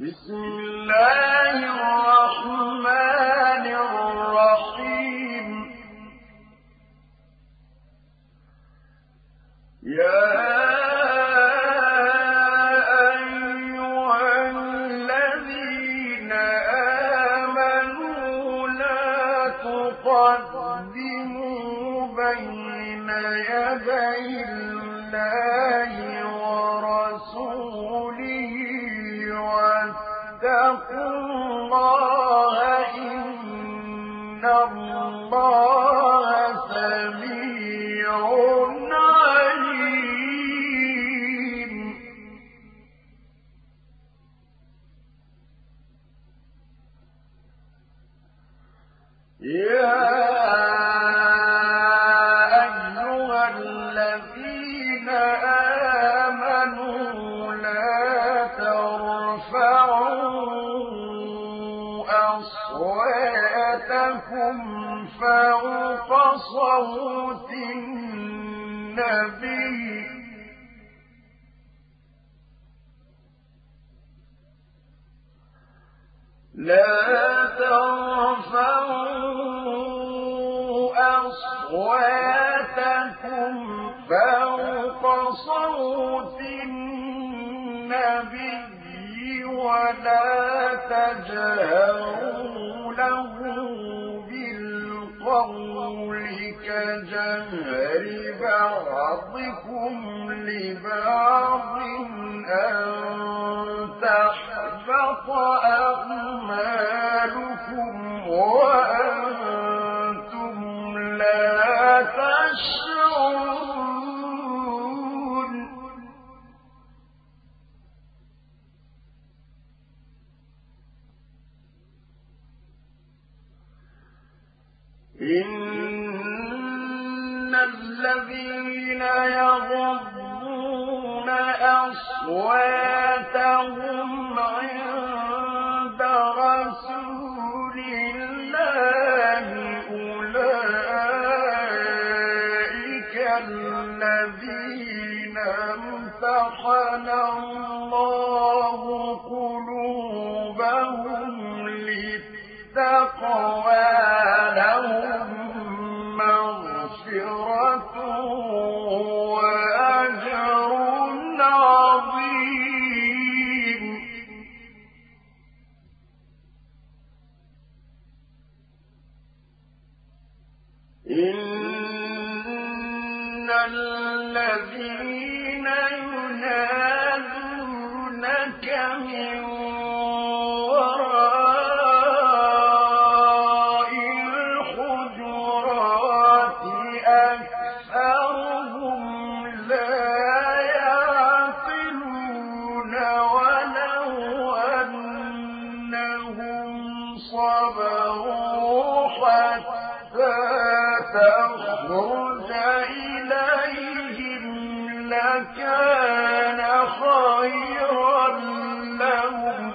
بسم الله الرحمن الله به لا ترفعوا أصواتكم فوق صوت النبي ولا تجهروا القول جهر بعضكم لبعض أن تحفظ أن إن الذين كان خيرا لهم.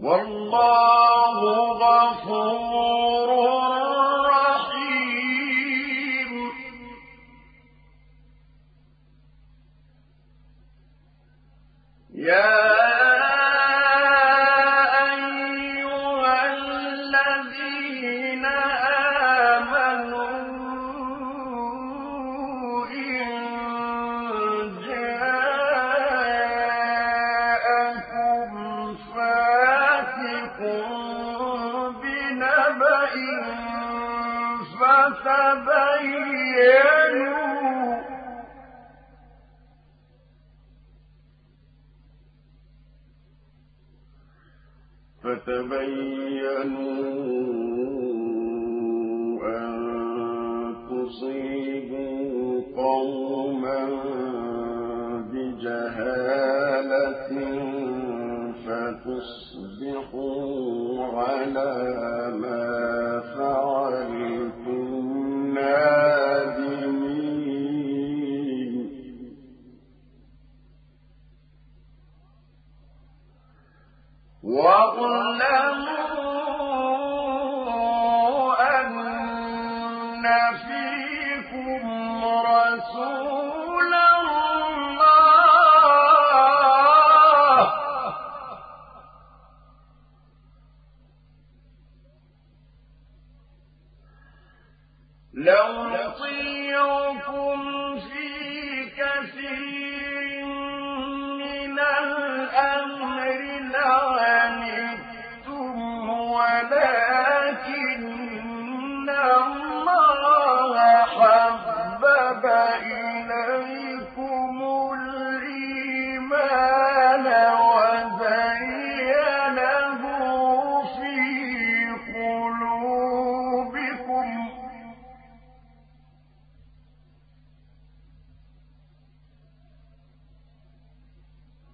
والله غفور رحيم. يا تصبحوا على ما لو نطيعكم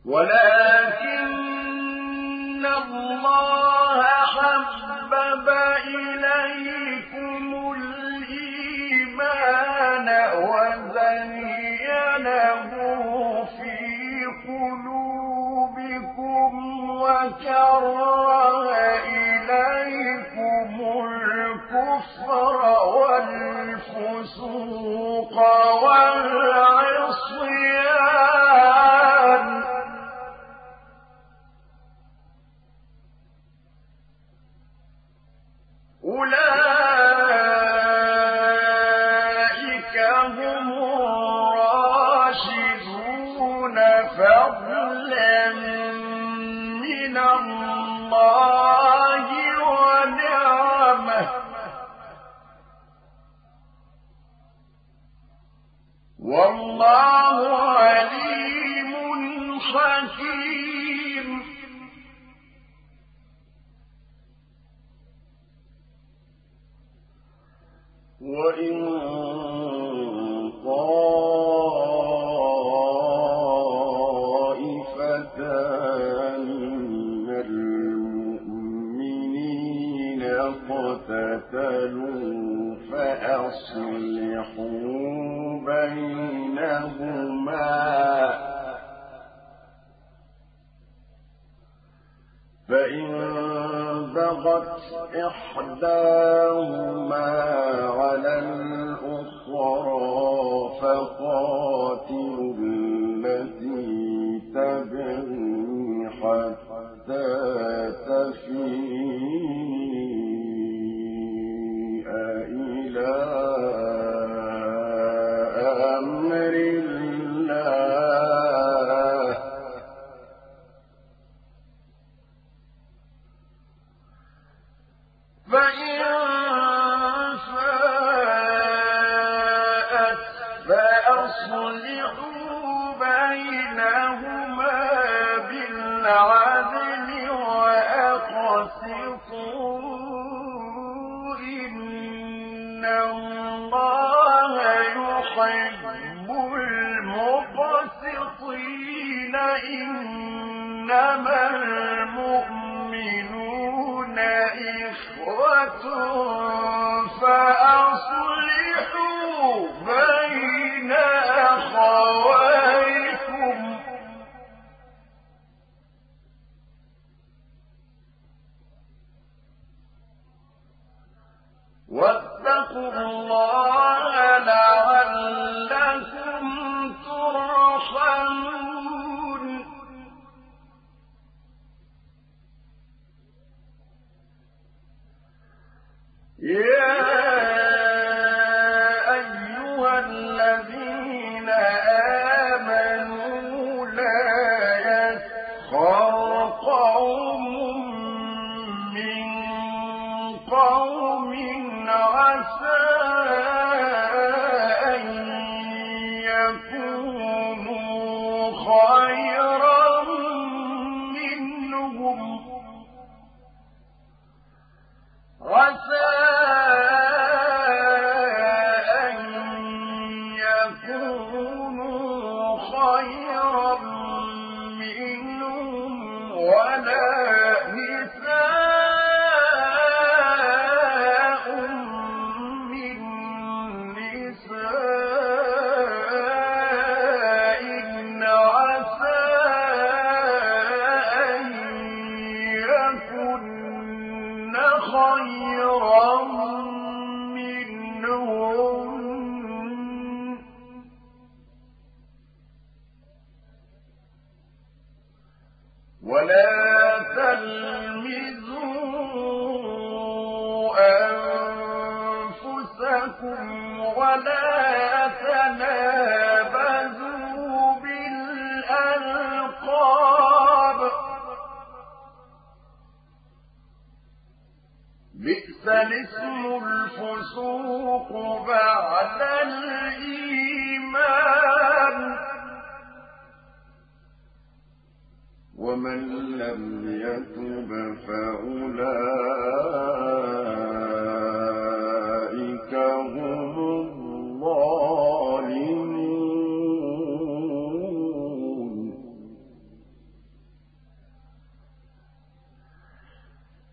ولكن الله حبب إليكم الإيمان وزينه في قلوبكم وكره وإن من المؤمنين اقتتلوا فأصلحوا بينهما فإن بغت إحداهما فوق العدل وأقسطوا إن الله يحب المقسطين إنما المؤمنون إخوة. واتقوا الله لعلكم ترحمون. يا أيها الذين آمنوا لا قوم من قوم I'm said. الألقاب بئس الاسم الفسوق بعد الإيمان. ومن لم يتب فأولئك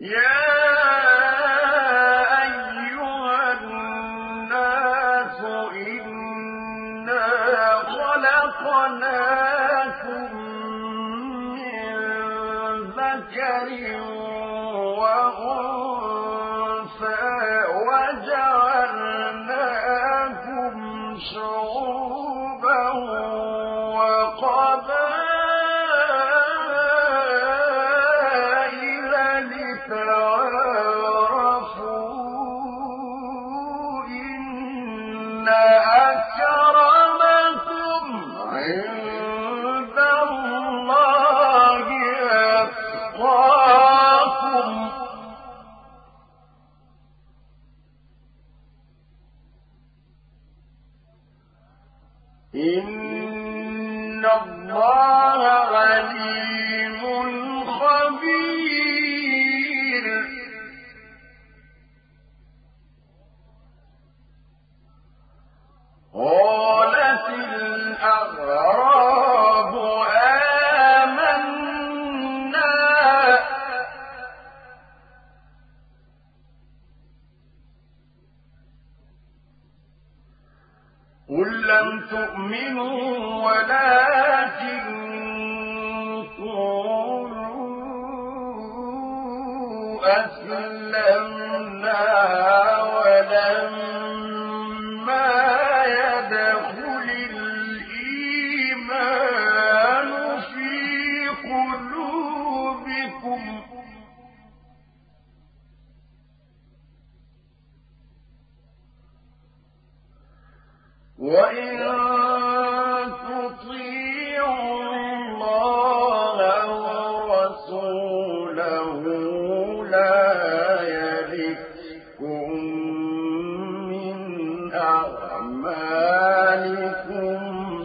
يا أن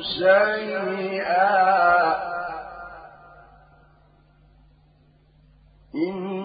شيئا. إن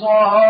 كنتم